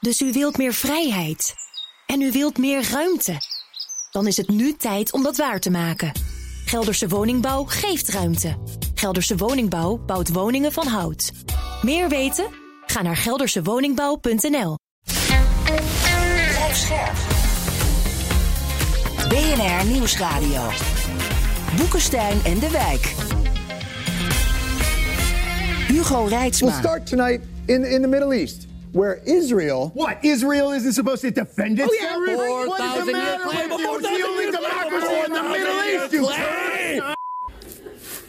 Dus u wilt meer vrijheid. En u wilt meer ruimte. Dan is het nu tijd om dat waar te maken. Gelderse Woningbouw geeft ruimte. Gelderse Woningbouw bouwt woningen van hout. Meer weten? Ga naar geldersewoningbouw.nl. BNR Nieuwsradio. Boekenstein en de Wijk. Hugo Reitsma. We'll start tonight in, in the Middle East, where Israel. What? Israel isn't supposed to defend itself? Oh, yeah, really? What is the matter with you? It's the only democracy in the Middle East, you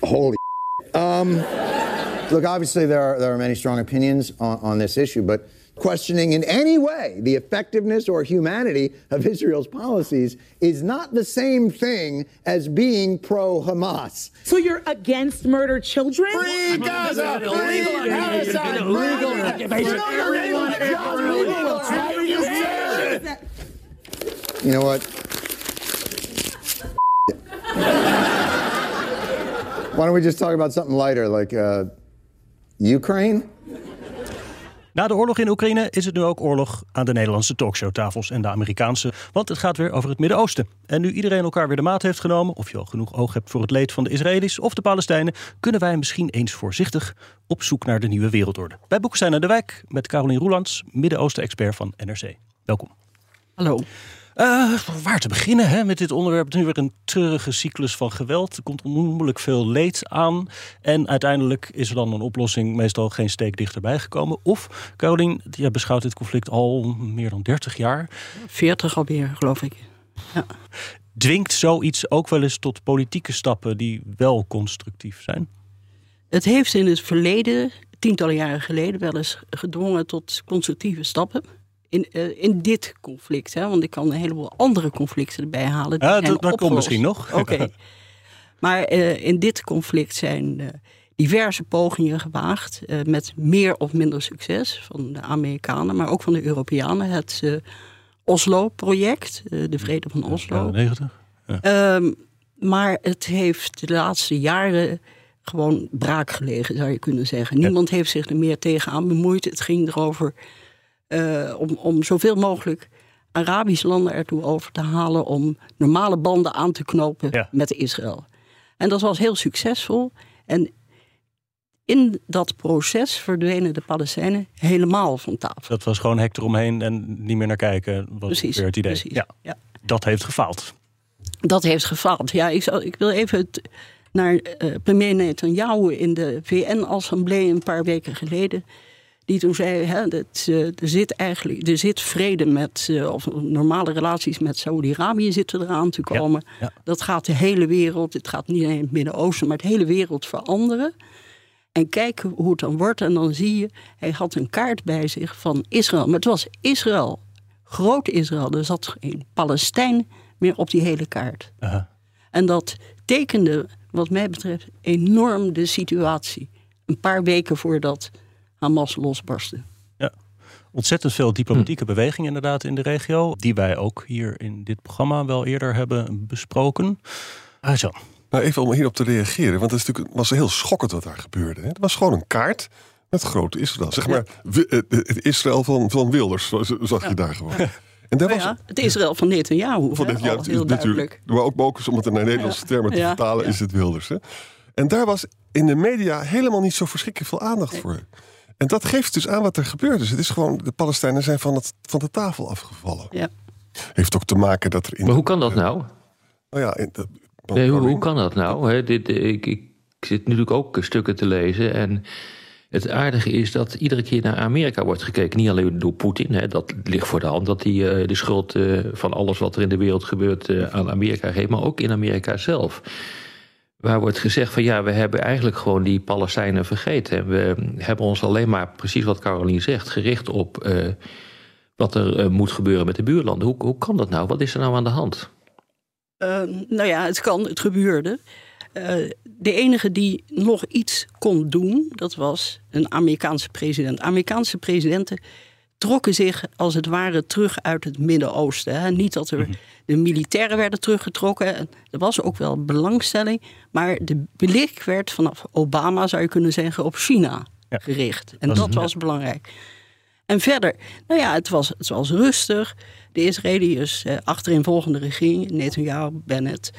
Holy. Um, look, obviously, there are, there are many strong opinions on, on this issue, but questioning in any way the effectiveness or humanity of Israel's policies is not the same thing as being pro Hamas. So you're against murder children? Free Gaza! Free Palestine! Illegal You know what? Why don't we just talk about something lighter, like uh, Ukraine? Na de oorlog in Oekraïne is het nu ook oorlog aan de Nederlandse talkshowtafels en de Amerikaanse. Want het gaat weer over het Midden-Oosten. En nu iedereen elkaar weer de maat heeft genomen, of je al genoeg oog hebt voor het leed van de Israëli's of de Palestijnen, kunnen wij misschien eens voorzichtig op zoek naar de nieuwe wereldorde. Bij Boekestein aan de Wijk met Carolien Roelands, Midden-Oosten-expert van NRC. Welkom. Hallo. Uh, waar te beginnen hè, met dit onderwerp? Nu weer een treurige cyclus van geweld. Er komt onnoemelijk veel leed aan. En uiteindelijk is er dan een oplossing meestal geen steek dichterbij gekomen. Of, Carolien, jij beschouwt dit conflict al meer dan 30 jaar. 40 alweer, geloof ik. Ja. Dwingt zoiets ook wel eens tot politieke stappen die wel constructief zijn? Het heeft in het verleden, tientallen jaren geleden, wel eens gedwongen tot constructieve stappen in, uh, in dit conflict. Hè? Want ik kan een heleboel andere conflicten erbij halen. Die ja, dat, dat komt misschien nog. Oké. maar uh, in dit conflict zijn uh, diverse pogingen gewaagd. met meer of minder succes van de Amerikanen, maar ook van de Europeanen. Het Oslo-project, de Vrede van Oslo. Ja, 90. Ja. Um, maar het heeft de laatste jaren gewoon braak gelegen, zou je kunnen zeggen. Niemand heeft zich er meer tegenaan bemoeid. Het ging erover uh, om, om zoveel mogelijk Arabische landen ertoe over te halen om normale banden aan te knopen ja. met Israël. En dat was heel succesvol. En in dat proces verdwenen de Palestijnen helemaal van tafel. Dat was gewoon hek eromheen en niet meer naar kijken. Was precies, het idee. Precies, ja. ja. Dat heeft gefaald. Dat heeft gefaald. Ja, ik, ik wil even het, naar uh, premier Netanyahu in de VN-assemblee een paar weken geleden die toen zei, hè, dat, uh, er zit eigenlijk er zit vrede met, uh, of normale relaties met Saudi-Arabië zitten eraan te komen. Ja, ja. Dat gaat de hele wereld, het gaat niet alleen het Midden-Oosten, maar de hele wereld veranderen. En kijken hoe het dan wordt. En dan zie je, hij had een kaart bij zich van Israël. Maar het was Israël, groot Israël. Er zat geen Palestijn meer op die hele kaart. En dat tekende, wat mij betreft, enorm de situatie. Een paar weken voordat Hamas losbarsten. Ja, ontzettend veel diplomatieke hm. beweging inderdaad in de regio. Die wij ook hier in dit programma wel eerder hebben besproken. Ah, zo. Nou, even om hierop te reageren, want het is natuurlijk, was heel schokkend wat daar gebeurde. Het was gewoon een kaart met groot Israël. Zeg maar, het Israël van, van Wilders, zag je ja. daar gewoon. En daar was, ja, het Israël van Netanyahu. Van Netanyahu, ja, heel natuurlijk. Maar ook, ook om het naar Nederlandse termen te vertalen, is het Wilders. Hè? En daar was in de media helemaal niet zo verschrikkelijk veel aandacht nee. voor. En dat geeft dus aan wat er gebeurt. Dus het is gewoon, de Palestijnen zijn van, het, van de tafel afgevallen. Ja. Heeft ook te maken dat er in. Maar hoe kan dat nou? Nou ja, in, nee, hoe, hoe, kan dat nou? He, dit, ik, ik zit natuurlijk ook stukken te lezen. En het aardige is dat iedere keer naar Amerika wordt gekeken. Niet alleen door Poetin, dat ligt voor de hand dat hij uh, de schuld uh, van alles wat er in de wereld gebeurt uh, aan Amerika geeft, maar ook in Amerika zelf. Waar wordt gezegd van ja, we hebben eigenlijk gewoon die Palestijnen vergeten. We hebben ons alleen maar, precies wat Caroline zegt, gericht op uh, wat er uh, moet gebeuren met de buurlanden. Hoe, hoe kan dat nou? Wat is er nou aan de hand? Uh, nou ja, het kan, het gebeurde. de enige die nog iets kon doen, dat was een Amerikaanse president. Amerikaanse presidenten trokken zich als het ware terug uit het Midden-Oosten. Niet dat er de militairen werden teruggetrokken. Er was ook wel belangstelling. Maar de blik werd vanaf Obama, zou je kunnen zeggen, op China ja. gericht. En Dat was belangrijk. En verder, nou ja, het was, het was rustig. De Israëliërs, uh, achterin volgende regering, Netanyahu, Bennett.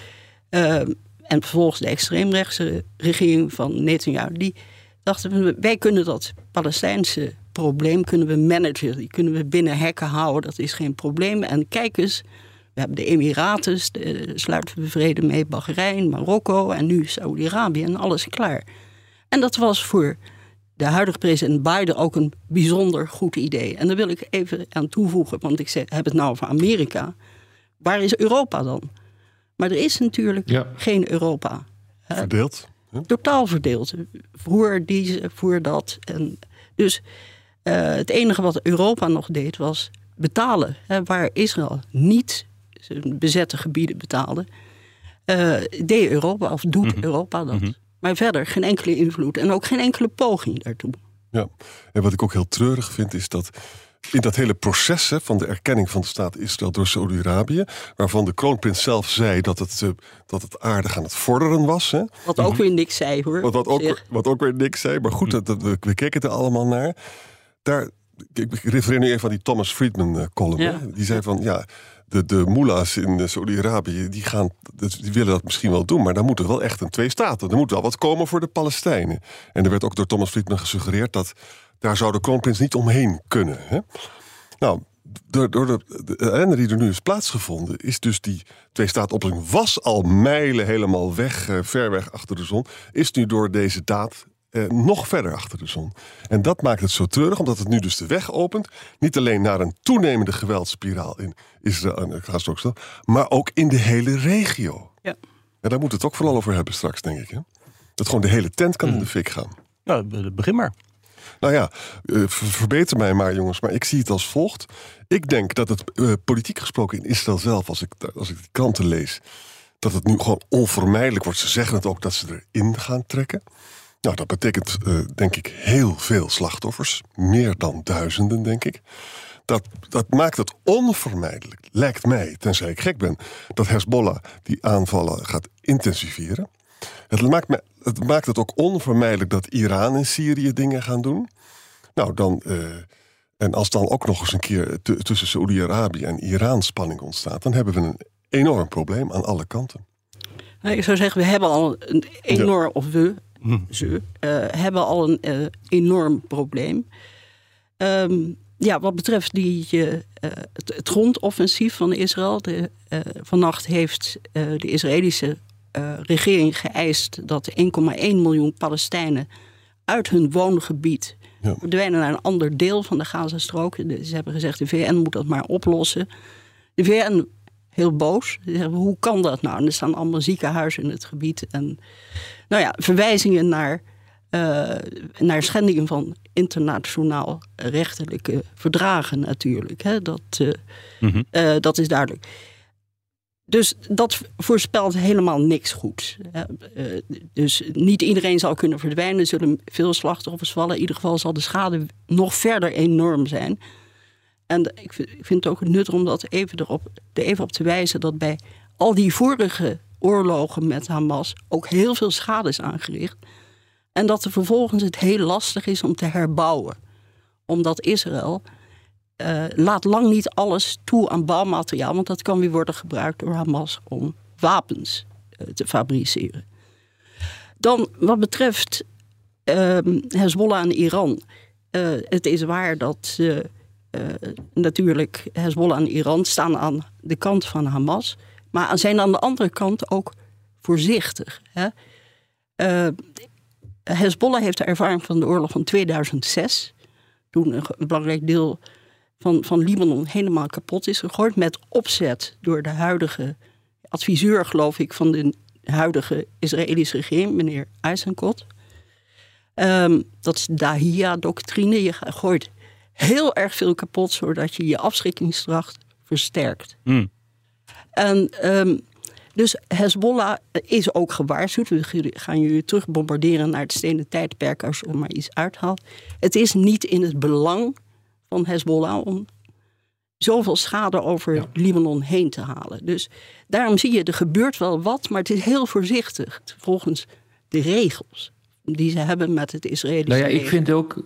Uh, en vervolgens de extreemrechtse regering van Netanyahu. Die dachten, wij kunnen dat Palestijnse probleem kunnen we managen. Die kunnen we binnen hekken houden, dat is geen probleem. En kijk eens, we hebben de Emiraten, sluiten we vrede mee, Bahrein, Marokko en nu Saudi-Arabië en alles klaar. En dat was voor de huidige president Biden ook een bijzonder goed idee. En daar wil ik even aan toevoegen, want ik heb het nou over Amerika. Waar is Europa dan? Maar er is natuurlijk geen Europa. Verdeeld? Totaal verdeeld. Voor die, voor dat. En dus uh, het enige wat Europa nog deed was betalen. Hè, waar Israël niet bezette gebieden betaalde, uh, deed Europa of doet mhm. Europa dat. Mm Maar verder geen enkele invloed en ook geen enkele poging daartoe. Ja, en wat ik ook heel treurig vind is dat in dat hele proces hè, van de erkenning van de staat Israël door Saudi-Arabië, waarvan de kroonprins zelf zei dat het, uh, dat het aardig aan het vorderen was. Hè. Wat ook weer niks zei hoor. Wat, wat, ook, wat ook weer niks zei, maar goed, dat, dat, we keken er allemaal naar daar, ik refereer nu even aan die Thomas Friedman uh, column. Die zei van ja, de, de mullahs in uh, Saudi-Arabië die, gaan, die willen dat misschien wel doen, maar dan moet er wel echt een twee staten. Er moet wel wat komen voor de Palestijnen. En er werd ook door Thomas Friedman gesuggereerd dat daar zou de kroonprins niet omheen kunnen. Hè? Nou, door, door de, de ellende die er nu is plaatsgevonden, is dus die twee-staat-oplossing was al mijlen helemaal weg, uh, ver weg achter de zon, is nu door deze daad eh, nog verder achter de zon. En dat maakt het zo treurig, omdat het nu dus de weg opent. Niet alleen naar een toenemende geweldspiraal in Israël en Gaza, maar ook in de hele regio. Ja. En daar moeten we het ook vooral over hebben straks, denk ik. Hè? Dat gewoon de hele tent kan in de mm. fik gaan. Nou, begin maar. Nou ja, uh, verbeter mij maar, jongens. Maar ik zie het als volgt. Ik denk dat het uh, politiek gesproken in Israël zelf, als ik, als ik de kranten lees, dat het nu gewoon onvermijdelijk wordt. Ze zeggen het ook dat ze erin gaan trekken. Nou, dat betekent uh, denk ik heel veel slachtoffers. Meer dan duizenden, denk ik. Dat, dat maakt het onvermijdelijk, lijkt mij, tenzij ik gek ben, dat Hezbollah die aanvallen gaat intensiveren. Het maakt, me, het maakt het ook onvermijdelijk dat Iran en Syrië dingen gaan doen. Nou, dan. Uh, en als dan ook nog eens een keer tussen Saoedi-Arabië en Iran spanning ontstaat, dan hebben we een enorm probleem aan alle kanten. Ik zou zeggen, we hebben al een enorm, of we, ze uh, hebben al een uh, enorm probleem. Um, ja, wat betreft die, uh, het, het, grondoffensief van Israël. De, vannacht heeft de Israëlische regering geëist dat 1,1 miljoen Palestijnen uit hun woongebied ja. verdwijnen naar een ander deel van de Gazastrook. Ze hebben gezegd: de VN moet dat maar oplossen. De VN heel boos. Ze zeggen, hoe kan dat nou? En er staan allemaal ziekenhuizen in het gebied. En nou ja, verwijzingen naar, uh, naar schendingen van internationaal rechtelijke verdragen natuurlijk. Hè? Dat, uh, mm -hmm. dat is duidelijk. Dus dat voorspelt helemaal niks goed. Dus niet iedereen zal kunnen verdwijnen. Er zullen veel slachtoffers vallen. In ieder geval zal de schade nog verder enorm zijn. En ik vind het ook nuttig om dat even erop, er even op te wijzen dat bij al die vorige oorlogen met Hamas ook heel veel schade is aangericht. En dat er vervolgens het heel lastig is om te herbouwen. Omdat Israël uh, laat lang niet alles toe aan bouwmateriaal, want dat kan weer worden gebruikt door Hamas om wapens uh, te fabriceren. Dan wat betreft uh, Hezbollah en Iran. Uh, het is waar dat natuurlijk Hezbollah en Iran staan aan de kant van Hamas. Maar zijn aan de andere kant ook voorzichtig. Hè? Uh, Hezbollah heeft de ervaring van de oorlog van 2006. Toen een, belangrijk deel van, van Libanon helemaal kapot is gegooid. Met opzet door de huidige adviseur, geloof ik, van de huidige Israëlische regering, meneer Eisenkot. Um, dat is de Dahia-doctrine. Je gooit heel erg veel kapot, zodat je je afschrikkingskracht versterkt. Mm. En um, dus Hezbollah is ook gewaarschuwd. We gaan jullie terug bombarderen naar het stenen tijdperk als je er maar iets uithaalt. Het is niet in het belang van Hezbollah om zoveel schade over Libanon heen te halen. Dus daarom zie je, er gebeurt wel wat, maar het is heel voorzichtig volgens de regels die ze hebben met het Israëlische Nou ja, ik vind ook,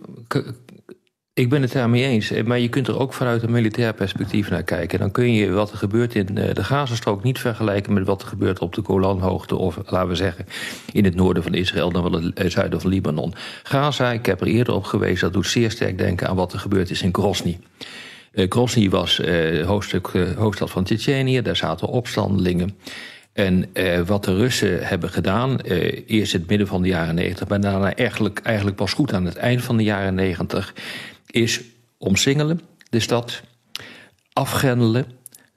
Ik ben het daarmee eens. Eh, maar je kunt er ook vanuit een militair perspectief naar kijken. Dan kun je wat er gebeurt in eh, de Gazastrook niet vergelijken met wat er gebeurt op de Golanhoogte. Of laten we zeggen in het noorden van Israël dan wel het zuiden van Libanon. Gaza, ik heb er eerder op gewezen, dat doet zeer sterk denken aan wat er gebeurd is in Grozny. Uh, Grozny was uh, hoofdstad van Tsjetsjenië, daar zaten opstandelingen. En wat de Russen hebben gedaan, uh, eerst in het midden van de jaren negentig... maar daarna eigenlijk, eigenlijk pas goed aan het eind van de jaren negentig... is omsingelen de stad, afgrendelen.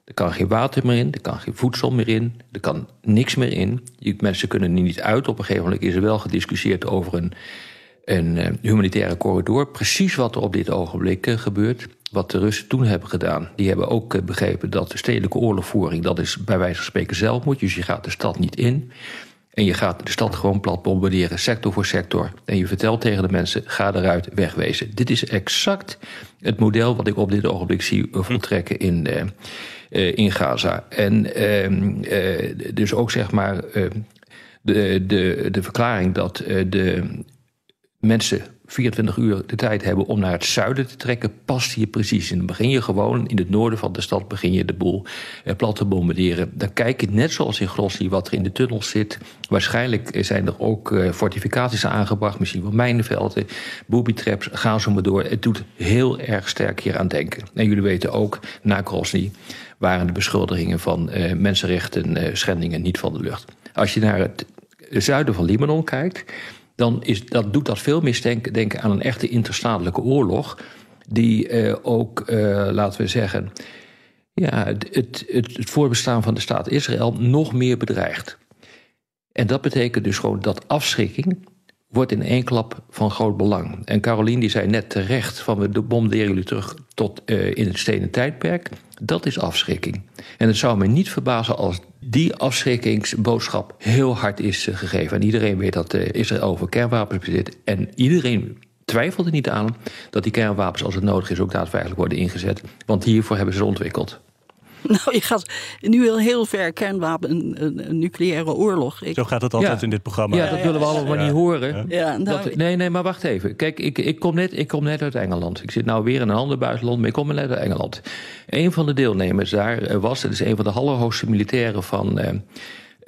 Er kan geen water meer in, er kan geen voedsel meer in, er kan niks meer in. Je, mensen kunnen er niet uit. Op een gegeven moment is er wel gediscussieerd over een, een uh, humanitaire corridor. Precies wat er op dit ogenblik gebeurt wat de Russen toen hebben gedaan. Die hebben ook eh, begrepen dat de stedelijke oorlogvoering... dat is bij wijze van spreken zelfmoord. Dus je gaat de stad niet in. En je gaat de stad gewoon plat bombarderen, sector voor sector. En je vertelt tegen de mensen, ga eruit, wegwezen. Dit is exact het model wat ik op dit ogenblik zie voltrekken in, uh, uh, in Gaza. En uh, dus ook zeg maar de, de, de verklaring dat de mensen 24 uur de tijd hebben om naar het zuiden te trekken, past hier precies. En dan begin je gewoon in het noorden van de stad, begin je de boel eh, plat te bombarderen. Dan kijk je net zoals in Grosny wat er in de tunnels zit. Waarschijnlijk zijn er ook uh, fortificaties aangebracht, misschien wel mijnenvelden, booby traps, gaan zo maar door. Het doet heel erg sterk hier aan denken. En jullie weten ook, na Grosny waren de beschuldigingen van uh, mensenrechten uh, schendingen niet van de lucht. Als je naar het zuiden van Libanon kijkt dan is, dat doet dat veel meer denken, aan een echte interstatelijke oorlog. Die uh, ook, uh, laten we zeggen, ja, het, het, het voorbestaan van de staat Israël nog meer bedreigt. En dat betekent dus gewoon dat afschrikking wordt in één klap van groot belang. En Caroline die zei net terecht van we bombarderen jullie terug tot uh, in het stenen tijdperk. Dat is afschrikking. En het zou me niet verbazen als die afschrikkingsboodschap heel hard is uh, gegeven. En iedereen weet dat uh, Israël over kernwapens bezit. En iedereen twijfelt er niet aan dat die kernwapens, als het nodig is, ook daadwerkelijk worden ingezet. Want hiervoor hebben ze ze ontwikkeld. Nou, je gaat nu heel, heel ver kernwapen, een, een, een nucleaire oorlog. Ik... Zo gaat het altijd ja. in dit programma. Ja, dat willen we allemaal ja. niet horen. Ja, nou, dat, nee, nee, maar wacht even. Kijk, ik, ik, kom net, ik kom net uit Engeland. Ik zit nou weer in een ander buitenland, maar ik kom net uit Engeland. Een van de deelnemers daar was, het is een van de allerhoogste militairen van... Uh,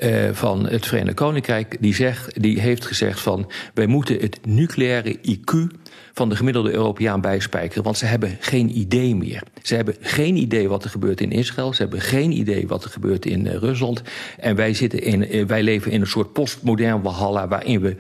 uh, van het Verenigd Koninkrijk, die, zegt, die heeft gezegd van wij moeten het nucleaire IQ van de gemiddelde Europeaan bijspijkeren, want ze hebben geen idee meer. Ze hebben geen idee wat er gebeurt in Israël, ze hebben geen idee wat er gebeurt in uh, Rusland. En wij, zitten in, uh, wij leven in een soort postmodern walhalla waarin we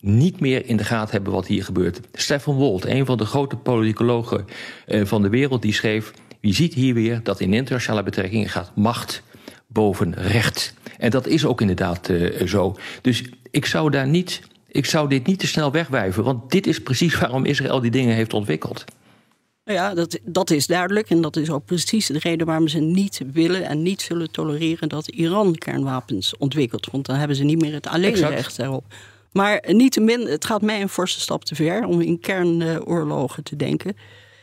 niet meer in de gaten hebben wat hier gebeurt. Stefan Wolt, een van de grote politicologen uh, van de wereld, die schreef: Je ziet hier weer dat in internationale betrekkingen gaat macht boven recht. En dat is ook inderdaad zo. Dus ik zou daar niet. Ik zou dit niet te snel wegwijven, want dit is precies waarom Israël die dingen heeft ontwikkeld. Ja, dat, dat is duidelijk. En dat is ook precies de reden waarom ze niet willen en niet zullen tolereren dat Iran kernwapens ontwikkelt. Want dan hebben ze niet meer het alleenrecht daarop. Maar niettemin, het gaat mij een forse stap te ver om in kernoorlogen te denken.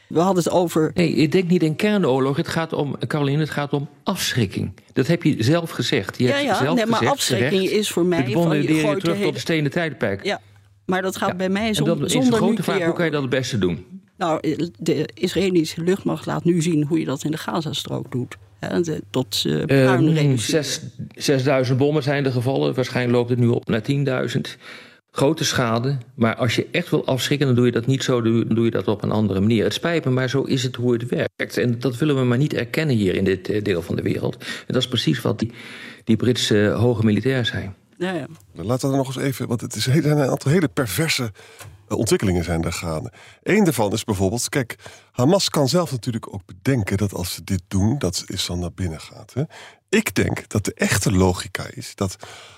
We hadden het over. Nee, ik denk niet in kernoorlog. Het gaat om, Caroline, het gaat om afschrikking. Dat heb je zelf gezegd. Je ja, hebt ja, zelf nee, maar gezegd, afschrikking terecht, is voor mij. De van, je terug hele... tot de stenen tijdperk. Ja, maar dat gaat Ja. bij mij En zonder, dan is zonder de grote vraag: hoe kan je dat het beste doen? Nou, de Israëlische luchtmacht laat nu zien hoe je dat in de Gazastrook doet. De- tot uh, puin Ehm, reduceren. zes- 6000 bommen zijn er gevallen. Waarschijnlijk loopt het nu op naar 10.000. Grote schade. Maar als je echt wil afschrikken, dan doe je dat niet zo. Dan doe je dat op een andere manier. Het spijt me, maar zo is het hoe het werkt. En dat willen we maar niet erkennen hier in dit eh, deel van de wereld. En dat is precies wat die, die Britse eh, hoge militair zei. Ja, ja. Laten we er nog eens even, want het is, er zijn een aantal hele perverse eh, ontwikkelingen zijn er gaande. Eén daarvan is bijvoorbeeld, kijk, Hamas kan zelf natuurlijk ook bedenken dat als ze dit doen, dat Israël naar binnen gaat. Hè? Ik denk dat de echte logica is dat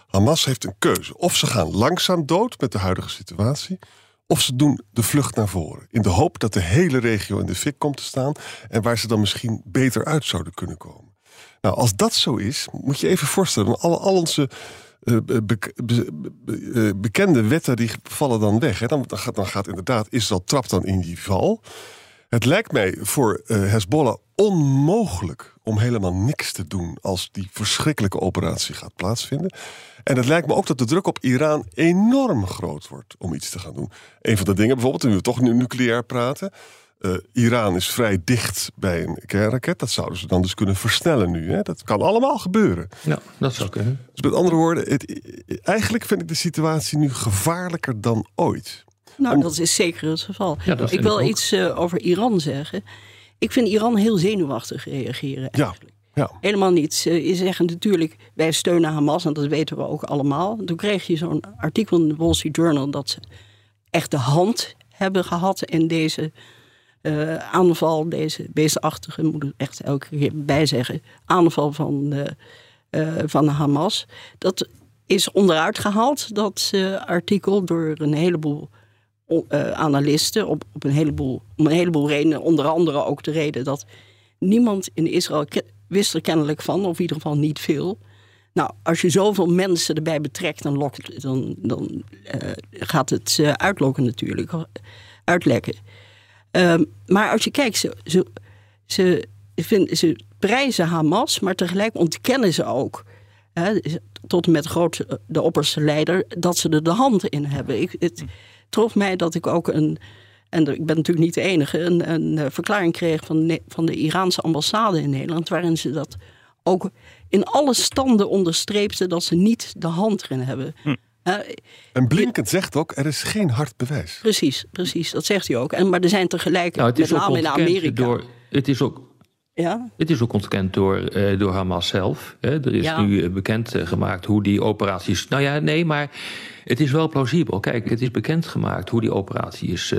Hamas heeft een keuze. Of ze gaan langzaam dood met de huidige situatie, of ze doen de vlucht naar voren. In de hoop dat de hele regio in de fik komt te staan en waar ze dan misschien beter uit zouden kunnen komen. Nou, als dat zo is, moet je even voorstellen, alle, al onze eh, eh, bekende wetten die vallen dan weg. Hè. Dan, dan, gaat, dan gaat inderdaad Israël trapt dan in die val. Het lijkt mij voor eh, Hezbollah onmogelijk om helemaal niks te doen als die verschrikkelijke operatie gaat plaatsvinden. En het lijkt me ook dat de druk op Iran enorm groot wordt om iets te gaan doen. Een van de dingen bijvoorbeeld, nu we toch nu nucleair praten. Uh, Iran is vrij dicht bij een kernraket. Dat zouden ze dan dus kunnen versnellen nu. Hè? Dat kan allemaal gebeuren. Ja, dat zou kunnen. Dus met andere woorden, het, eigenlijk vind ik de situatie nu gevaarlijker dan ooit. Nou, dat is zeker het geval. ik wil iets uh, over Iran zeggen. Ik vind Iran heel zenuwachtig reageren. Eigenlijk. Ja, ja. Helemaal niet. Je zeggen natuurlijk, wij steunen Hamas, en dat weten we ook allemaal. Toen kreeg je zo'n artikel in de Wall Street Journal dat ze echt de hand hebben gehad in deze uh, aanval, deze beestachtige, moet ik echt elke keer bijzeggen, aanval van, uh, van Hamas. Dat is onderuit gehaald, dat artikel, door een heleboel analisten, op, op een heleboel, om een heleboel redenen, onder andere ook de reden dat niemand in Israël wist er kennelijk van, of in ieder geval niet veel. Nou, als je zoveel mensen erbij betrekt, dan, lokt, dan, dan gaat het uitlokken natuurlijk, uitlekken. Ehm, maar als je kijkt, ze, ze, ze, vinden, ze prijzen Hamas, maar tegelijk ontkennen ze ook, tot en met groot, de opperste leider, dat ze er de hand in hebben. Ik, het trof mij dat ik ook een, en ik ben natuurlijk niet de enige, een, een eh, verklaring kreeg van, van de Iraanse ambassade in Nederland, waarin ze dat ook in alle standen onderstreepten dat ze niet de hand erin hebben. Hm. Uh, en Blinken zegt ook, er is geen hard bewijs. Precies, precies, dat zegt hij ook. En, maar er zijn tegelijk, nou, met name in Amerika... Door, het is ook ja? Het is ook ontkend door, uh, door Hamas zelf. Hè. Er is nu uh, bekend uh, gemaakt hoe die operaties. Nou ja, nee, maar het is wel plausibel. Kijk, het is bekend gemaakt hoe die operatie is,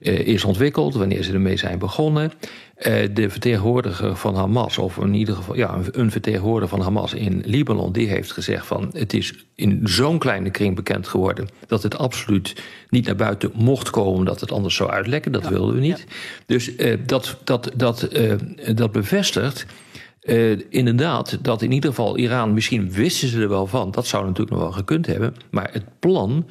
is ontwikkeld, wanneer ze ermee zijn begonnen. Eh, de vertegenwoordiger van Hamas, of in ieder geval ja, een vertegenwoordiger van Hamas in Libanon, die heeft gezegd van het is in zo'n kleine kring bekend geworden dat het absoluut niet naar buiten mocht komen, dat het anders zou uitlekken. Dat wilden we niet. Dus uh, dat, dat, dat, uh, dat bevestigt. inderdaad, dat in ieder geval Iran, misschien wisten ze er wel van, dat zou natuurlijk nog wel gekund hebben. Maar het plan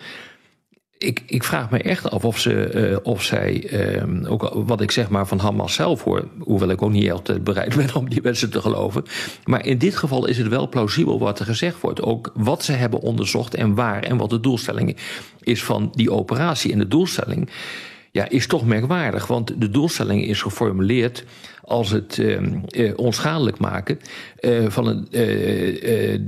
ik, ik vraag me echt af of, ze, uh, of zij, uh, ook wat ik zeg maar van Hamas zelf hoor, hoewel ik ook niet altijd bereid ben om die mensen te geloven. Maar in dit geval is het wel plausibel wat er gezegd wordt. Ook wat ze hebben onderzocht en waar en wat de doelstelling is van die operatie. En de doelstelling ja, is toch merkwaardig, want de doelstelling is geformuleerd als het uh, onschadelijk maken uh, van een,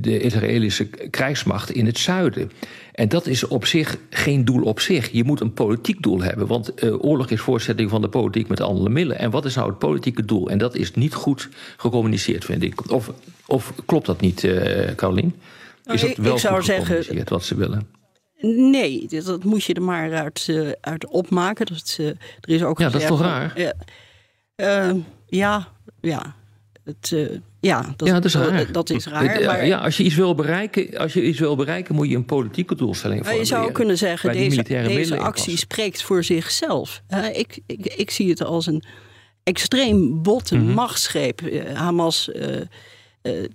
de Israëlische krijgsmacht in het zuiden. En dat is op zich geen doel op zich. Je moet een politiek doel hebben. Want oorlog is voorzetting van de politiek met andere middelen. En wat is nou het politieke doel? En dat is niet goed gecommuniceerd, vind ik. Of, of klopt dat niet, uh, Carolien? Nou, is dat wel ik zou zeggen, wat ze willen? Nee, dat moet je er maar uit, uh, uit opmaken. Dat, er is ook ja, dat is toch raar? ja, ja. Het, ja, dat, ja, dat is raar. Dat is raar maar... Ja, als je, iets wil bereiken, als je iets wil bereiken, moet je een politieke doelstelling hebben. Je zou kunnen zeggen, deze, deze actie spreekt voor zichzelf. ik, ik, ik zie het als een extreem botte mm machtsgreep. Uh, Hamas uh, uh,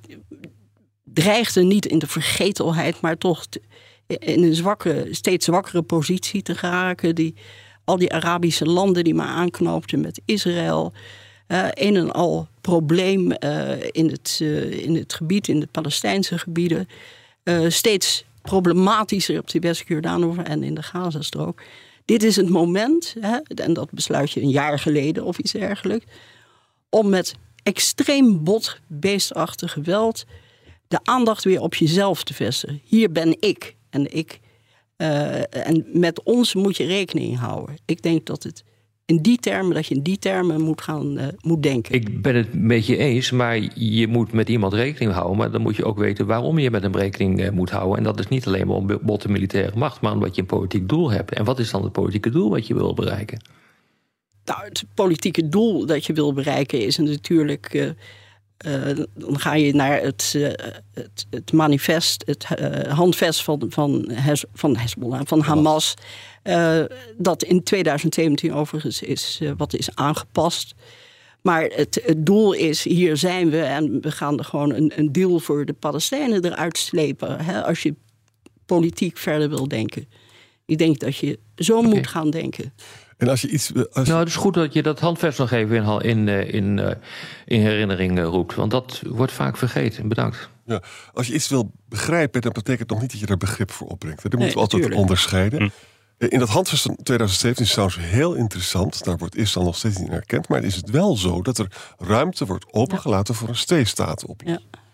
dreigde niet in de vergetelheid, maar toch in een zwakke, steeds zwakkere positie te geraken. Die, al die Arabische landen die maar aanknoopten met Israël uh, een en al probleem uh, in, het, uh, in het gebied, in de Palestijnse gebieden. steeds problematischer op de West-Jordaan en in de Gazastrook. Dit is het moment, hè, en dat besluit je een jaar geleden of iets dergelijks, om met extreem bot, beestachtig geweld de aandacht weer op jezelf te vestigen. Hier ben ik en ik. en met ons moet je rekening houden. Ik denk dat het in die termen, dat je in die termen moet gaan uh, moet denken. Ik ben het met je eens, maar je moet met iemand rekening houden. Maar dan moet je ook weten waarom je met hem rekening uh, moet houden. En dat is niet alleen maar om botte militaire macht, maar omdat je een politiek doel hebt. En wat is dan het politieke doel wat je wil bereiken? Nou, het politieke doel dat je wil bereiken is natuurlijk. Uh, dan ga je naar het, uh, het, het, manifest, het uh, handvest van, van, van Hezbollah, van Hamas. Dat in 2017 overigens is wat is aangepast. Maar het, het, doel is, hier zijn we en we gaan er gewoon een, een deal voor de Palestijnen eruit slepen. Hè, als je politiek verder wil denken. Ik denk dat je zo okay. moet gaan denken. En als je iets. Als... Nou, het is goed dat je dat handvest nog even in, in, eh, in, in herinnering roept. Want dat wordt vaak vergeten. Bedankt. Ja, als je iets wil begrijpen, dan betekent nog niet dat je er begrip voor opbrengt. Dat nee, moeten we altijd onderscheiden. Hm. In dat handvest van 2017 is trouwens heel interessant. Daar wordt Israël nog steeds niet erkend. Maar is het wel zo dat er ruimte wordt opengelaten voor een twee-staten-oplossing. Ja.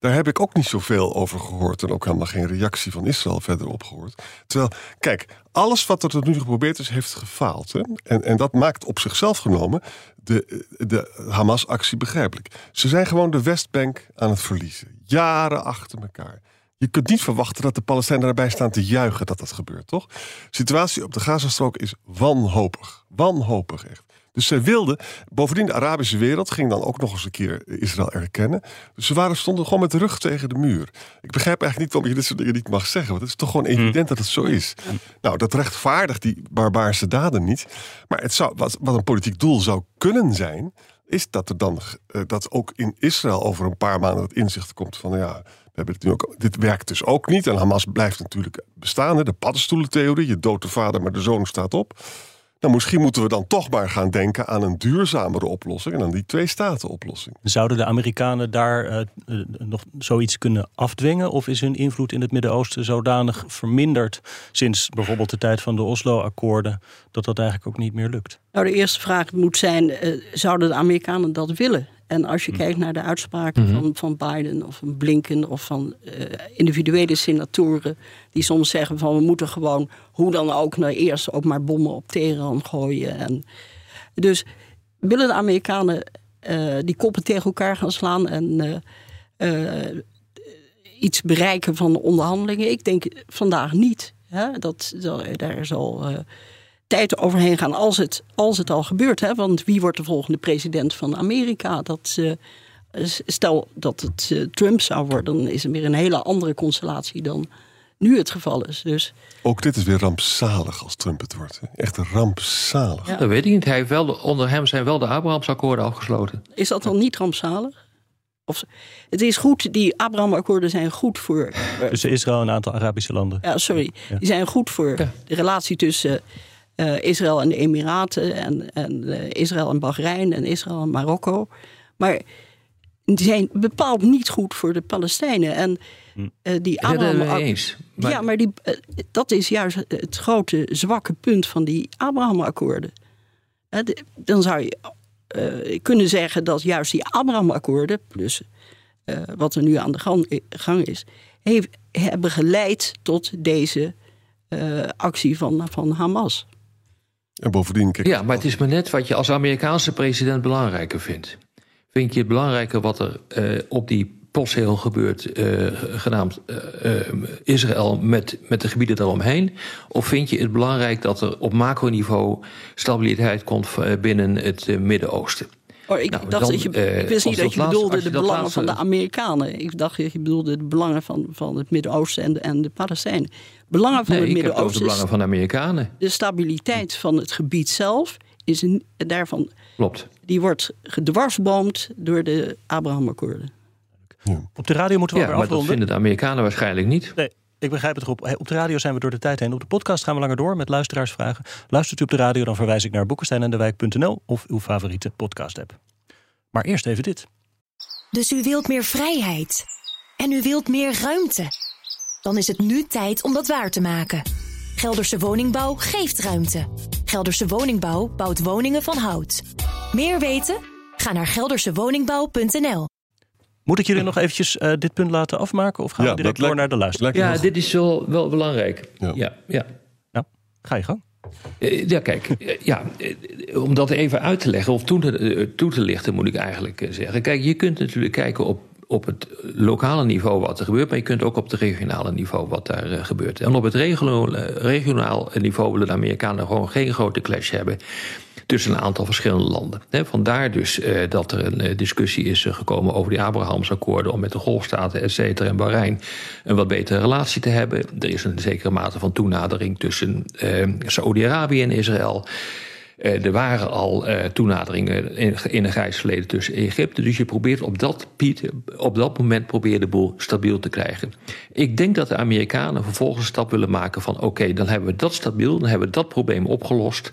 Daar heb ik ook niet zoveel over gehoord. En ook helemaal geen reactie van Israël verder op gehoord. Terwijl, kijk, alles wat er tot nu geprobeerd is, heeft gefaald. Hè? En, en dat maakt op zichzelf genomen de, de Hamas-actie begrijpelijk. Ze zijn gewoon de Westbank aan het verliezen. Jaren achter elkaar. Je kunt niet verwachten dat de Palestijnen daarbij staan te juichen dat dat gebeurt, toch? De situatie op de Gazastrook is wanhopig. Wanhopig echt. Dus zij wilden, bovendien de Arabische wereld ging dan ook nog eens een keer Israël erkennen. Dus ze waren, stonden gewoon met de rug tegen de muur. Ik begrijp eigenlijk niet waarom je dit soort dingen niet mag zeggen. Want het is toch gewoon hm. evident dat het zo is. Nou, dat rechtvaardigt die barbaarse daden niet. Maar het zou, wat, wat een politiek doel zou kunnen zijn, is dat er dan uh, dat ook in Israël over een paar maanden het inzicht komt van ja, we hebben het nu ook, dit werkt dus ook niet. En Hamas blijft natuurlijk bestaan. Hè, de paddenstoelentheorie, je doodt de vader, maar de zoon staat op. Nou, misschien moeten we dan toch maar gaan denken aan een duurzamere oplossing en aan die twee-staten-oplossing. Zouden de Amerikanen daar uh, nog zoiets kunnen afdwingen? Of is hun invloed in het Midden-Oosten zodanig verminderd sinds bijvoorbeeld de tijd van de Oslo-akkoorden dat dat eigenlijk ook niet meer lukt? Nou, de eerste vraag moet zijn: uh, zouden de Amerikanen dat willen? En als je hm. kijkt naar de uitspraken mhm. van, van Biden of van Blinken of van uh, individuele senatoren die soms zeggen van we moeten gewoon hoe dan ook nou eerst ook maar bommen op Teheran gooien. En dus willen de Amerikanen uh, die koppen tegen elkaar gaan slaan en uh, iets bereiken van de onderhandelingen? Ik denk vandaag niet. Hè? Dat, dat, daar zal tijd overheen gaan als het, als het al gebeurt. Hè? Want wie wordt de volgende president van Amerika? Dat, uh, stel dat het uh, Trump zou worden, dan is er weer een hele andere constellatie dan nu het geval is. Dus... Ook dit is weer rampzalig als Trump het wordt. Echt rampzalig. Ja. Dat weet ik niet. Hij heeft wel, onder hem zijn wel de Abrahamsakkoorden afgesloten. Is dat dan niet rampzalig? Of, het is goed, die Abraham-akkoorden zijn goed voor. Tussen Israël en een aantal Arabische landen. Ja, sorry. Die zijn goed voor de relatie tussen uh, Israël en de Emiraten en, en uh, Israël en Bahrein en Israël en Marokko. Maar die zijn bepaald niet goed voor de Palestijnen. En uh, die Abraham. Maar... Ja, maar die, dat is juist het grote zwakke punt van die Abraham-akkoorden. dan zou je kunnen zeggen dat juist die Abraham-akkoorden, plus wat er nu aan de gang, gang is, heeft, hebben geleid tot deze actie van, van Hamas. En bovendien... Kijk, ja, maar het is maar net wat je als Amerikaanse president belangrijker vindt. Vind je het belangrijker wat er uh, op die postzegel gebeurt, uh, genaamd uh, Israël, met, met de gebieden daaromheen? Of vind je het belangrijk dat er op macroniveau stabiliteit komt binnen het Midden-Oosten? Oh, ik nou, dacht dat je, ik wist niet dat je bedoelde de belangen van de Amerikanen. Ik dacht dat je bedoelde de belangen van, van het Midden-Oosten en de, en de Palestijnen. Belangen van nee, het Midden-Oosten. de belangen van de Amerikanen. De stabiliteit van het gebied zelf is een, daarvan. Klopt. Die wordt gedwarsboomd door de Abraham-akkoorden. Ja. Op de radio moeten we ja, maar dat vinden de Amerikanen waarschijnlijk niet. Nee. Ik begrijp het goed. Op de radio zijn we door de tijd heen. Op de podcast gaan we langer door met luisteraarsvragen. Luistert u op de radio, dan verwijs ik naar boekensteinendewijk.nl of uw favoriete podcast-app. Maar eerst even dit. Dus u wilt meer vrijheid. En u wilt meer ruimte. Dan is het nu tijd om dat waar te maken. Gelderse Woningbouw geeft ruimte. Gelderse Woningbouw bouwt woningen van hout. Meer weten? Ga naar geldersewoningbouw.nl. Moet ik jullie nog eventjes uh, dit punt laten afmaken? Of gaan ja, we direct door naar de luisteraar? Ja, dit is wel, wel belangrijk. Ja. ja, ja. Nou, ga je gang. Uh, ja, kijk, uh, ja, om dat even uit te leggen of toe te, toe te lichten, moet ik eigenlijk zeggen. Kijk, je kunt natuurlijk kijken op op het lokale niveau wat er gebeurt, maar je kunt ook op het regionale niveau wat daar gebeurt. En op het regionaal, regionaal niveau willen de Amerikanen gewoon geen grote clash hebben tussen een aantal verschillende landen. Vandaar dus uh, dat er een uh, discussie is uh, gekomen over die Abrahamsakkoorden om met de Golfstaten, et cetera, en Bahrein een wat betere relatie te hebben. Er is een zekere mate van toenadering tussen Saoedi-Arabië en Israël. Er waren al toenaderingen in, een grijs verleden tussen Egypte. Dus je probeert op dat, op dat moment probeer de boel stabiel te krijgen. Ik denk dat de Amerikanen vervolgens een stap willen maken van... oké, dan hebben we dat stabiel, dan hebben we dat probleem opgelost...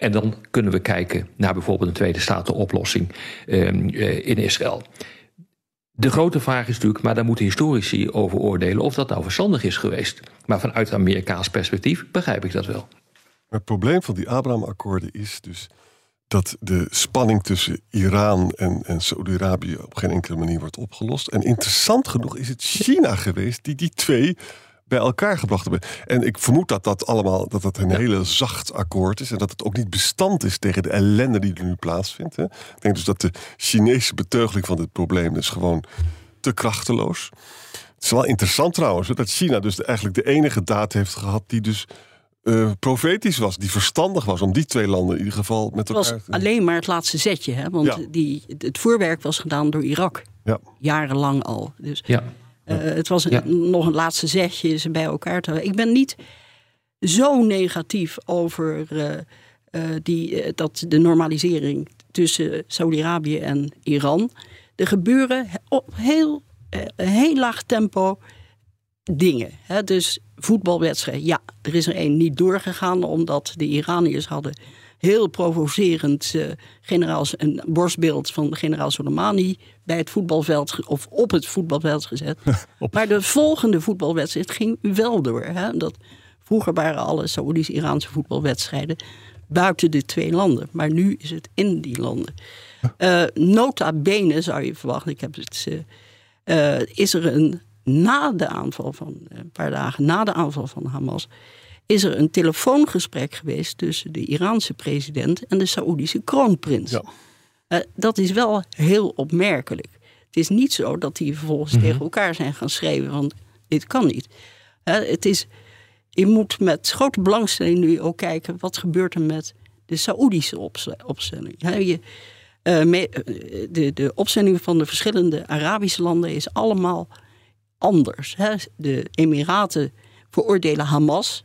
En dan kunnen we kijken naar bijvoorbeeld een tweede statenoplossing uh, in Israël. De grote vraag is natuurlijk, maar daar moeten historici over oordelen of dat nou verstandig is geweest. Maar vanuit Amerikaans perspectief begrijp ik dat wel. Het probleem van die Abraham-akkoorden is dus dat de spanning tussen Iran en, en Saudi-Arabië op geen enkele manier wordt opgelost. En interessant genoeg is het China geweest die die twee bij elkaar gebracht hebben. En ik vermoed dat dat allemaal dat dat een hele zacht akkoord is en dat het ook niet bestand is tegen de ellende die er nu plaatsvindt. Hè. Ik denk dus dat de Chinese beteugeling van dit probleem is gewoon te krachteloos. Het is wel interessant trouwens dat China dus eigenlijk de enige daad heeft gehad die dus uh, profetisch was, die verstandig was om die twee landen in ieder geval met elkaar. Het was alleen maar het laatste zetje, hè? want die, het voorwerk was gedaan door Irak. Ja. Jarenlang al. Dus ja. Uh, het was een, nog een laatste zetje ze bij elkaar te Ik ben niet zo negatief over uh, die, dat de normalisering tussen Saudi-Arabië en Iran. Er gebeuren op heel, heel laag tempo dingen. Hè? Dus voetbalwedstrijd, ja, er is er één niet doorgegaan omdat de Iraniërs hadden heel provocerend uh, generaals, een borstbeeld van generaal Soleimani bij het voetbalveld of op het voetbalveld gezet. maar de volgende voetbalwedstrijd ging wel door. Hè? Dat, vroeger waren alle Saoedisch-Iraanse voetbalwedstrijden buiten de twee landen, maar nu is het in die landen. Uh, nota bene zou je verwachten, ik heb het, uh, is er een na de aanval van een paar dagen na de aanval van Hamas is er een telefoongesprek geweest tussen de Iraanse president en de Saoedische kroonprins. Ja. Uh, dat is wel heel opmerkelijk. Het is niet zo dat die vervolgens mhm. tegen elkaar zijn gaan schrijven, want dit kan niet. Uh, het is, je moet met grote belangstelling nu ook kijken wat gebeurt er met de Saoedische opstelling. je, uh, de, de opstelling van de verschillende Arabische landen is allemaal anders. Hè. De Emiraten veroordelen Hamas.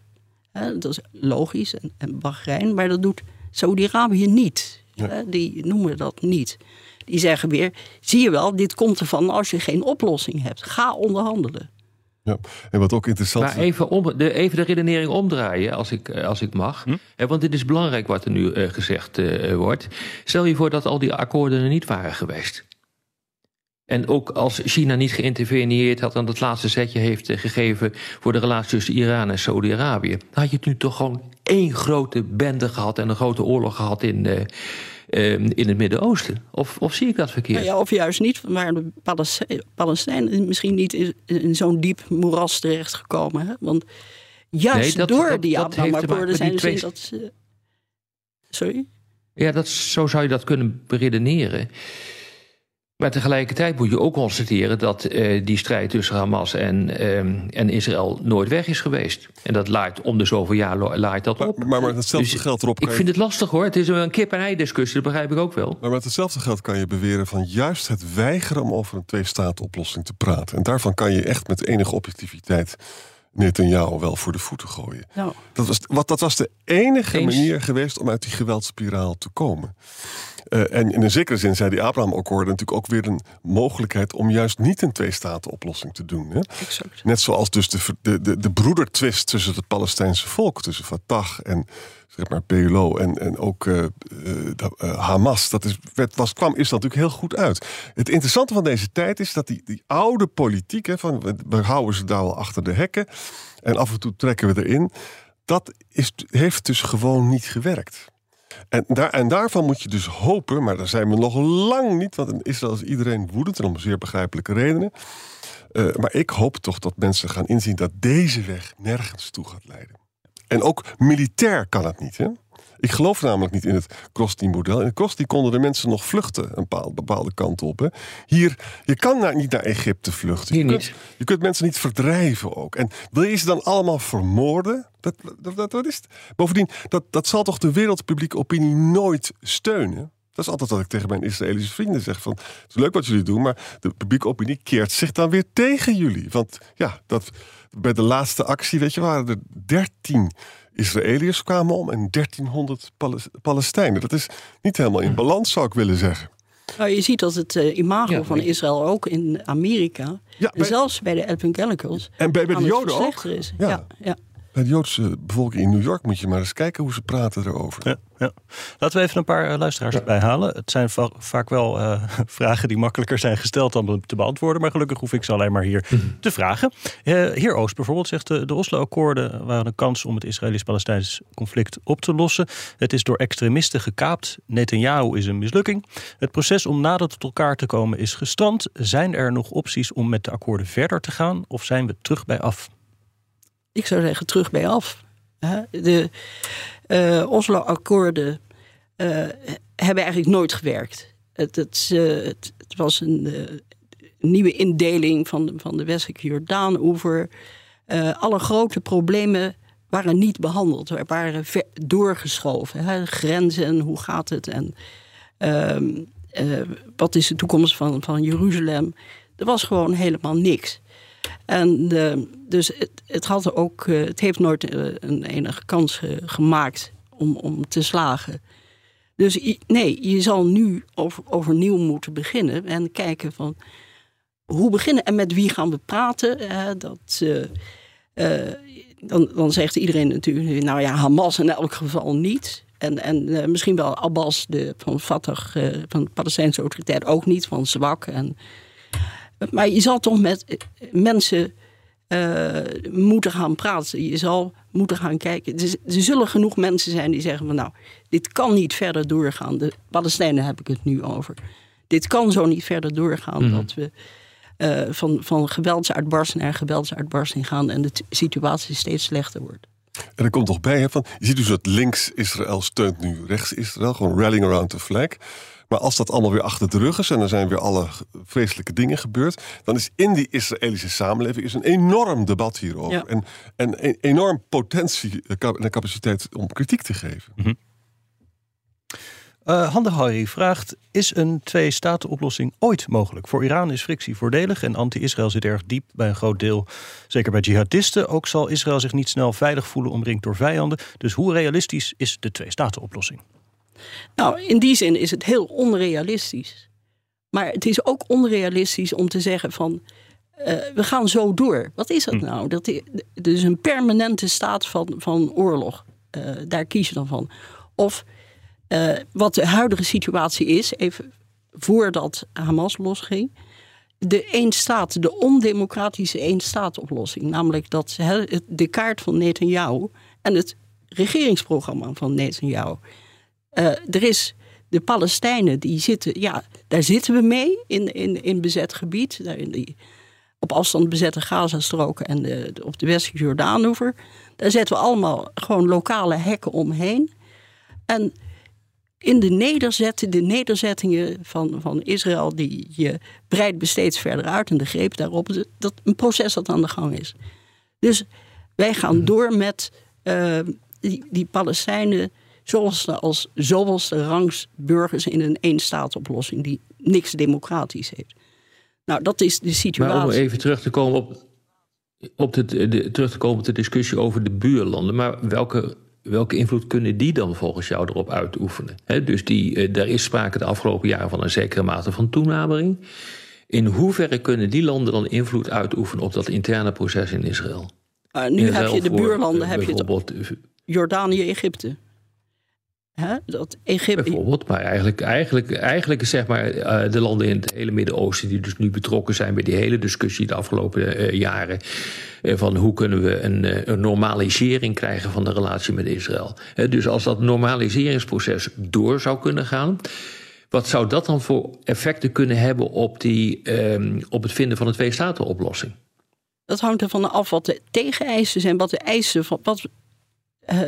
Hè, dat is logisch. En, en Bahrein. Maar dat doet Saudi-Arabië niet. Hè. Die noemen dat niet. Die zeggen weer: zie je wel, dit komt ervan als je geen oplossing hebt. Ga onderhandelen. Ja, en wat ook interessant maar even, om, de, even de redenering omdraaien, als ik, eh, als ik mag. Hm? Want dit is belangrijk wat er nu uh, gezegd uh, wordt. Stel je voor dat al die akkoorden er niet waren geweest. En ook als China niet geïnterveneerd had en het laatste zetje heeft eh, gegeven voor de relatie tussen Iran en Saudi-Arabië, dan had je het nu toch gewoon één grote bende gehad en een grote oorlog gehad in, uh, in het Midden-Oosten. Of, of zie ik dat verkeerd? Nou ja, of juist niet, maar de Palestijnen misschien niet in, in zo'n diep moeras terechtgekomen. Hè? Want juist nee, dat, door dat, die Abraham-akkoorden zijn ze dat ze... Sorry? Ja, dat, zo zou je dat kunnen beredeneren. Maar tegelijkertijd moet je ook constateren dat uh, die strijd tussen Hamas en, um, en Israël nooit weg is geweest. En dat laait om de zoveel jaar laait dat op. Maar, maar, maar hetzelfde dus geldt erop. Ik vind het lastig hoor. Het is een kip-en-ei discussie, dat begrijp ik ook wel. Maar met hetzelfde geld kan je beweren van juist het weigeren om over een twee-staten-oplossing te praten. En daarvan kan je echt met enige objectiviteit Netanyahu wel voor de voeten gooien. Nou. Dat, was, wat, dat was de enige manier geweest om uit die geweldspiraal te komen. Uh, en in een zekere zin zijn die Abraham-akkoorden natuurlijk ook weer een mogelijkheid om juist niet een twee-staten-oplossing te doen. Hè? Exact. Net zoals dus de, de, de, de broedertwist tussen het Palestijnse volk, tussen Fatah en zeg maar PLO en, en ook uh, uh, Hamas. Dat is, werd, was, kwam is natuurlijk heel goed uit. Het interessante van deze tijd is dat die, die oude politiek, hè, van we houden ze daar wel achter de hekken en af en toe trekken we erin, dat is, heeft dus gewoon niet gewerkt. En, daar, en daarvan moet je dus hopen, maar daar zijn we nog lang niet, want in Israël is iedereen woedend en om zeer begrijpelijke redenen. Uh, maar ik hoop toch dat mensen gaan inzien dat deze weg nergens toe gaat leiden. En ook militair kan het niet. Hè? Ik geloof namelijk niet in het Krosny-model. In het Krosny konden de mensen nog vluchten een bepaalde kant op. Hè. Hier, je kan naar, niet naar Egypte vluchten. je, kunt, je kunt mensen niet verdrijven ook. En wil je ze dan allemaal vermoorden? Dat, dat, dat, is het. Bovendien, dat, dat zal toch de wereldpublieke opinie nooit steunen? Dat is altijd wat ik tegen mijn Israëlische vrienden zeg. Van, het is leuk wat jullie doen, maar de publieke opinie keert zich dan weer tegen jullie. Want ja, dat, bij de laatste actie, weet je, waren er 13 Israëliërs kwamen om en 1300 Palestijnen. Dat is niet helemaal in balans, zou ik willen zeggen. Nou, je ziet dat het uh, imago van Israël ook in Amerika, ja, zelfs bij de evangelicals, en bij, bij de Joden ook. Is. Ja. ja. Bij de Joodse bevolking in New York moet je maar eens kijken hoe ze praten erover. Ja, ja. Laten we even een paar uh, luisteraars erbij halen. Het zijn va vaak wel uh, vragen die makkelijker zijn gesteld dan te beantwoorden. Maar gelukkig hoef ik ze alleen maar hier mm -hmm. te vragen. Uh, heer Oost bijvoorbeeld zegt de, de Oslo-akkoorden waren een kans om het Israëlisch-Palestijns conflict op te lossen. Het is door extremisten gekaapt. Netanyahu is een mislukking. Het proces om nader tot elkaar te komen is gestrand. Zijn er nog opties om met de akkoorden verder te gaan? Of zijn we terug bij af? Ik zou zeggen terug bij af. De uh, Oslo-akkoorden uh, hebben eigenlijk nooit gewerkt. Het, het, uh, het, was een nieuwe indeling van de, van de westelijke Jordaan-oever. alle grote problemen waren niet behandeld. Waren doorgeschoven. Hè? Grenzen, hoe gaat het? En ehm, wat is de toekomst van, van Jeruzalem? Er was gewoon helemaal niks. En uh, dus het, het, had ook, uh, het heeft nooit uh, een enige kans gemaakt om, om te slagen. Dus nee, je zal nu over, overnieuw moeten beginnen en kijken van hoe beginnen en met wie gaan we praten. dat, dan, dan zegt iedereen natuurlijk, nou ja, Hamas in elk geval niet. En, en misschien wel Abbas de, van Fatah, van de Palestijnse autoriteit ook niet, van zwak. En, maar je zal toch met eh, mensen uh, moeten gaan praten. Je zal moeten gaan kijken. Er, er, zullen genoeg mensen zijn die zeggen van nou, dit kan niet verder doorgaan. De Palestijnen heb ik het nu over. Dit kan zo niet verder doorgaan mm. dat we uh, van, van geweldsuitbarsting naar geweldsuitbarsting gaan en de situatie steeds slechter wordt. En er komt toch bij, hè, van, je ziet dus dat links Israël steunt nu rechts Israël, gewoon rallying around the flag. Maar als dat allemaal weer achter de rug is en er zijn weer alle vreselijke dingen gebeurd, dan is in die Israëlische samenleving is een enorm debat hierover. En, en een enorm potentie en capaciteit om kritiek te geven. Mm -hmm. Uh, Hande Harry vraagt: Is een twee-staten-oplossing ooit mogelijk? Voor Iran is frictie voordelig en anti-Israël zit erg diep bij een groot deel, zeker bij jihadisten. Ook zal Israël zich niet snel veilig voelen omringd door vijanden. Dus hoe realistisch is de twee-staten-oplossing? Nou, in die zin is het heel onrealistisch. Maar het is ook onrealistisch om te zeggen van uh, we gaan zo door. Wat is dat hm. nou? Dat is dus een permanente staat van, van oorlog. Uh, daar kies je dan van. Of uh, wat de huidige situatie is, even voordat Hamas losging. De één staat, de ondemocratische één oplossing. Namelijk dat de kaart van Netanyahu en het regeringsprogramma van Netanyahu uh, er is de Palestijnen, die zitten, ja, daar zitten we mee in, in, in bezet gebied. Daar in die op afstand bezette Gazastrook en de, de, op de westelijke Jordaanoever. Daar zetten we allemaal gewoon lokale hekken omheen. En in de nederzettingen, de nederzettingen van, van Israël, die je breidt steeds verder uit en de greep daarop, dat een proces dat aan de gang is. Dus wij gaan mhm. door met uh, die, die Palestijnen zoals de, als zoveelste rangs burgers in een eenstaatsoplossing die niks democratisch heeft. Nou, dat is de situatie. Maar om even terug te komen op, op de, de, terug te komen op de discussie over de buurlanden. Maar welke, welke invloed kunnen die dan volgens jou erop uitoefenen? dus die, er eh, is sprake de afgelopen jaren van een zekere mate van toenadering. In hoeverre kunnen die landen dan invloed uitoefenen op dat interne proces in Israël? Uh, nu heb je de buurlanden, uh, heb je het, Jordanië, Egypte. Dat Egypte... Bijvoorbeeld, maar eigenlijk, eigenlijk, eigenlijk zeg maar uh, de landen in het hele Midden-Oosten... die dus nu betrokken zijn bij die hele discussie de afgelopen uh, jaren... Uh, van hoe kunnen we een, een, normalisering krijgen van de relatie met Israël. dus als dat normaliseringsproces door zou kunnen gaan... wat zou dat dan voor effecten kunnen hebben op, die, ehm, op het vinden van een twee-staten-oplossing? Dat hangt ervan af wat de tegeneisen zijn, wat de eisen van... Wat uh,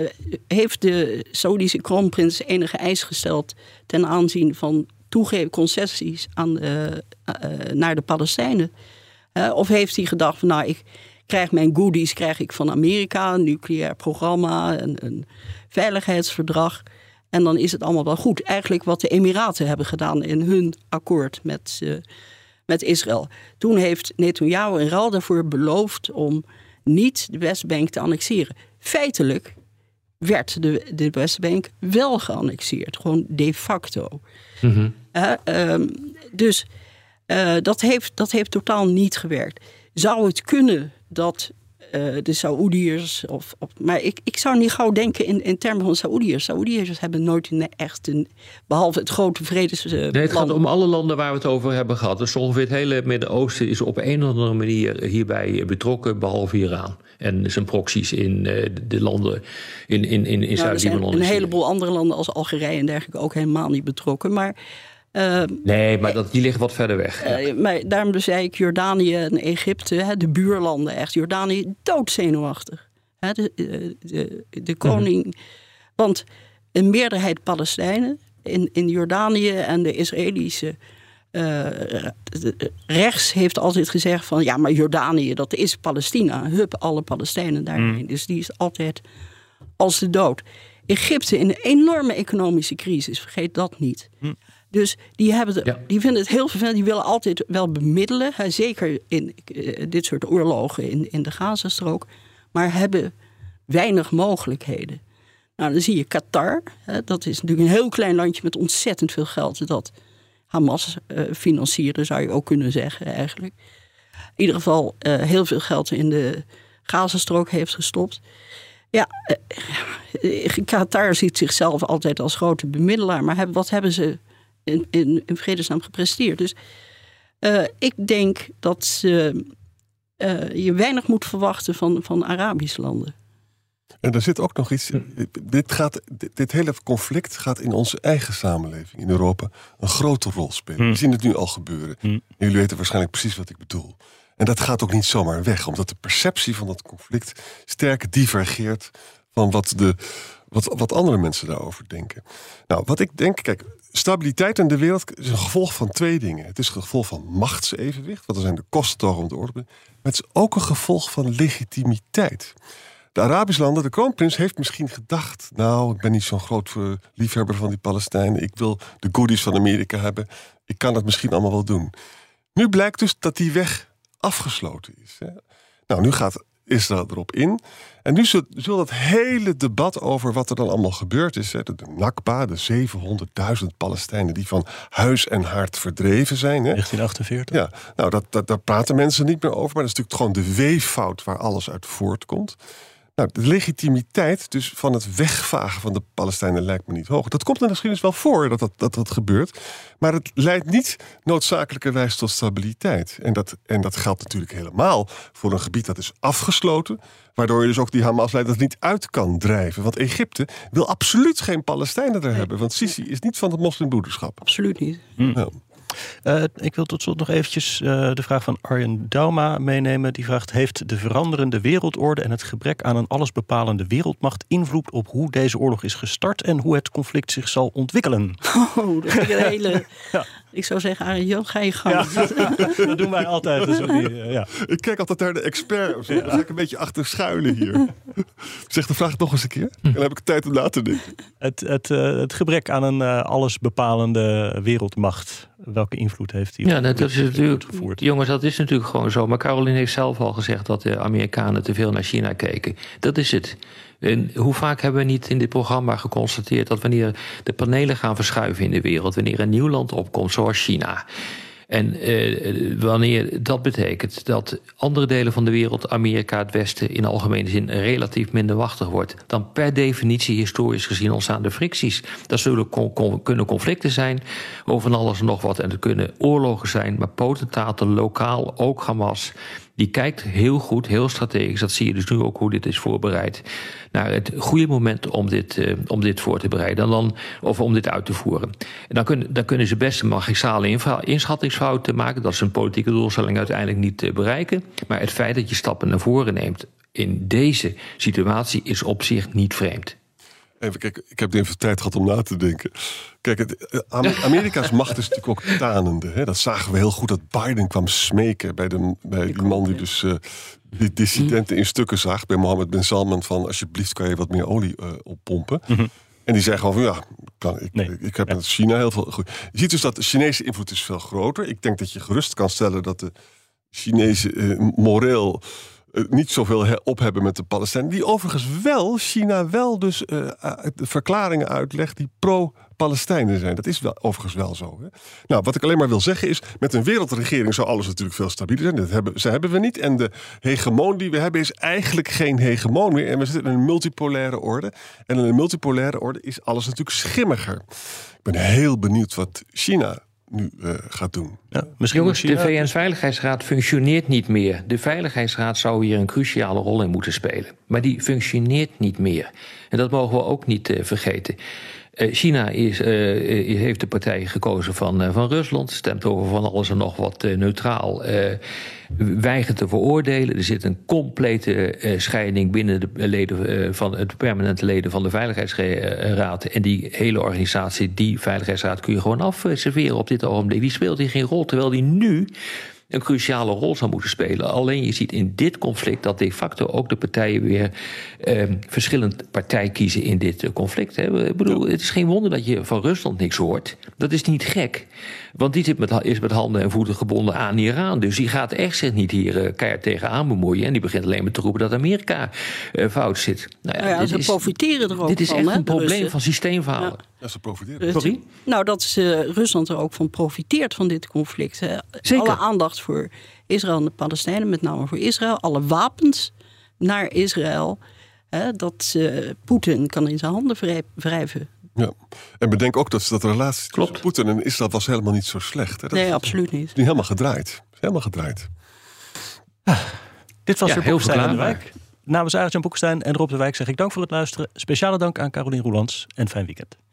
heeft de Saudische kroonprins enige eis gesteld ten aanzien van toegeven concessies aan, uh, uh, naar de Palestijnen? of heeft hij gedacht van nou, ik krijg mijn goodies krijg ik van Amerika, een nucleair programma, een, een veiligheidsverdrag. En dan is het allemaal wel goed. Eigenlijk wat de Emiraten hebben gedaan in hun akkoord met, met Israël. Toen heeft Netanyahu in ruil daarvoor beloofd om niet de Westbank te annexeren. Feitelijk werd de, de Westbank wel geannexeerd. Gewoon de facto. Mm dus uh, dat, heeft, dat heeft totaal niet gewerkt. Zou het kunnen dat uh, de Saoediërs. Of, of, maar ik, ik zou niet gauw denken in, in termen van Saoediërs. Saoediërs hebben nooit een echt een. Behalve het grote vredes. Uh, nee, het gaat om alle landen waar we het over hebben gehad. Dus ongeveer het hele Midden-Oosten is op een of andere manier hierbij betrokken, behalve Iran. En zijn proxies in uh, de landen in, in, in, in nou, Zuid-Libanon. Een heleboel andere landen als Algerije en dergelijke ook helemaal niet betrokken. Maar uh, nee, maar dat, die liggen wat verder weg. Uh, maar daarom zei ik Jordanië en Egypte, hè, de buurlanden echt. Jordanië doodzenuwachtig. Hè, de, de, de, de, koning. Mm -hmm. Want een meerderheid Palestijnen in, in Jordanië en de Israëlische uh, rechts heeft altijd gezegd van ja, maar Jordanië, dat is Palestina. Hup, alle Palestijnen daarheen. Mm. Dus die is altijd als de dood. Egypte in een enorme economische crisis, vergeet dat niet. Mm. Dus die, hebben de, ja. die vinden het heel vervelend. Die willen altijd wel bemiddelen. Hè, zeker in uh, dit soort oorlogen in, in de Gazastrook. Maar hebben weinig mogelijkheden. Nou, dan zie je Qatar. Hè, dat is natuurlijk een heel klein landje met ontzettend veel geld. Dat Hamas uh, financieren, zou je ook kunnen zeggen eigenlijk. In ieder geval uh, heel veel geld in de Gazastrook heeft gestopt. Ja, Qatar ziet zichzelf altijd als grote bemiddelaar. Maar wat hebben ze in, in, in vredesnaam gepresteerd. Dus uh, ik denk dat uh, uh, je weinig moet verwachten van, van Arabische landen. En er zit ook nog iets. Dit, gaat, dit, dit, hele conflict gaat in onze eigen samenleving in Europa een grote rol spelen. Hmm. We zien het nu al gebeuren. Hmm. Jullie weten waarschijnlijk precies wat ik bedoel. En dat gaat ook niet zomaar weg, omdat de perceptie van dat conflict sterk divergeert van wat, de, wat, wat andere mensen daarover denken. Nou, wat ik denk, kijk, stabiliteit in de wereld is een gevolg van twee dingen. Het is een gevolg van machtsevenwicht, wat er zijn de kosten om te orde. Het is ook een gevolg van legitimiteit. De Arabische landen, de kroonprins heeft misschien gedacht... nou, ik ben niet zo'n groot liefhebber van die Palestijnen. Ik wil de goodies van Amerika hebben. Ik kan dat misschien allemaal wel doen. Nu blijkt dus dat die weg afgesloten is. Nou, nu gaat Israël erop in. En nu zul, zul dat hele debat over wat er dan allemaal gebeurd is... Hè, de, de Nakba, de 700.000 Palestijnen die van huis en hart verdreven zijn... Hè. 1948. Ja, nou, dat, dat, daar praten mensen niet meer over. Maar dat is natuurlijk gewoon de weeffout waar alles uit voortkomt. Nou, de legitimiteit dus van het wegvagen van de Palestijnen lijkt me niet hoog. Dat komt in de geschiedenis wel voor dat dat, dat, dat gebeurt. Maar het leidt niet noodzakelijkerwijs tot stabiliteit. En dat, en dat geldt natuurlijk helemaal voor een gebied dat is afgesloten. Waardoor je dus ook die Hamas-leiders niet uit kan drijven. Want Egypte wil absoluut geen Palestijnen er hebben. Want Sisi is niet van het moslimbroederschap. Absoluut niet. Ja. Uh, ik wil tot slot nog eventjes uh, de vraag van Arjen Dauma meenemen. Die vraagt: Heeft de veranderende wereldorde en het gebrek aan een allesbepalende wereldmacht invloed op hoe deze oorlog is gestart en hoe het conflict zich zal ontwikkelen? Oh, dat is een hele. ja. Ik zou zeggen, Arjen, ga je gang. Ja, dat doen wij altijd. Dus die, uh, ja. Ik kijk altijd naar de expert. Zo. Dan ga ik een beetje achter schuilen hier. Zeg de vraag nog eens een keer. En dan heb ik tijd om na te denken. Het, het, het gebrek aan een allesbepalende wereldmacht welke invloed heeft hij? Ja, dat is natuurlijk. Jongens, dat is natuurlijk gewoon zo. Maar Caroline heeft zelf al gezegd dat de Amerikanen te veel naar China keken. Dat is het. En hoe vaak hebben we niet in dit programma geconstateerd dat wanneer de panelen gaan verschuiven in de wereld, wanneer een nieuw land opkomt, zoals China. En eh, wanneer dat betekent dat andere delen van de wereld, Amerika, het Westen, in algemene zin relatief minder wachtig wordt, dan per definitie historisch gezien ontstaan de fricties. Dat zullen kunnen conflicten zijn over alles en nog wat. En er kunnen oorlogen zijn, maar potentaten lokaal, ook Hamas die kijkt heel goed, heel strategisch. Dat zie je dus nu ook hoe dit is voorbereid. Naar het goede moment om dit, uh, om dit voor te bereiden. En dan, of om dit uit te voeren. En dan, kunnen, dan kunnen ze best een magistrale inschattingsfouten maken. Dat ze een politieke doelstelling uiteindelijk niet uh, bereiken. Maar het feit dat je stappen naar voren neemt in deze situatie is op zich niet vreemd. Even kijken, ik heb even tijd gehad om na te denken. Kijk, het, Amerika's macht is natuurlijk ook tanende. Hè? Dat zagen we heel goed dat Biden kwam smeken bij, de, bij die man die dus uh, die dissidenten in stukken zag. Bij Mohammed bin Salman van alsjeblieft kan je wat meer olie uh, oppompen. Mm -hmm. En die zei gewoon van ja, kan, ik, nee. ik heb ja. met China heel veel goed. Je ziet dus dat de Chinese invloed is veel groter. Ik denk dat je gerust kan stellen dat de Chinese uh, moreel niet zoveel op hebben met de Palestijnen. Die overigens wel, China wel dus uh, verklaringen uitlegt die pro Palestijnen zijn. Dat is wel, overigens wel zo. Hè? Nou, wat ik alleen maar wil zeggen is... met een wereldregering zou alles natuurlijk veel stabieler zijn. Dat hebben, ze hebben we niet. En de hegemoon die we hebben is eigenlijk geen hegemoon meer. En we zitten in een multipolaire orde. En in een multipolaire orde is alles natuurlijk schimmiger. Ik ben heel benieuwd wat China nu uh, gaat doen. Ja, misschien Jongens, de VN-veiligheidsraad functioneert niet meer. De Veiligheidsraad zou hier een cruciale rol in moeten spelen. Maar die functioneert niet meer. En dat mogen we ook niet uh, vergeten. Uh, China is, heeft de partij gekozen van, van Rusland, stemt over van alles en nog wat neutraal weigert te veroordelen. Er zit een complete scheiding binnen de leden van het permanente leden van de Veiligheidsraad. En die hele organisatie, die Veiligheidsraad, kun je gewoon afserveren op dit ogenblik. Die speelt hier geen rol. Terwijl die nu een cruciale rol zou moeten spelen. Alleen je ziet in dit conflict dat de facto ook de partijen weer eh, verschillend partij kiezen in dit eh, conflict. Hè. Ik bedoel, het is geen wonder dat je van Rusland niks hoort. Dat is niet gek. Want die zit met, is met handen en voeten gebonden aan Iran. Dus die gaat echt zich niet hier uh, keihard tegenaan bemoeien. En die begint alleen maar te roepen dat Amerika uh, fout zit. Nou ja, nou ja ze is, profiteren er ook Dit is van, echt hè, een probleem van systeemfalen. Ja. Ze profiteren. Sorry? Nou, dat ze, Rusland er ook van profiteert van dit conflict. Hè. Zeker. Alle aandacht voor Israël en de Palestijnen, met name voor Israël. Alle wapens naar Israël. Hè, dat uh, Poetin kan in zijn handen wrijven. Ja, en bedenk ook dat, dat de relatie tussen Poetin en Israël was helemaal niet zo slecht. Hè? Dat nee, absoluut niet. Is helemaal gedraaid. Helemaal gedraaid. Ah, dit was ja, weer heel Boekestein de Wijk. Namens Arjan Boekestein en Rob de Wijk zeg ik dank voor het luisteren. Speciale dank aan Carolien Roelands en fijn weekend.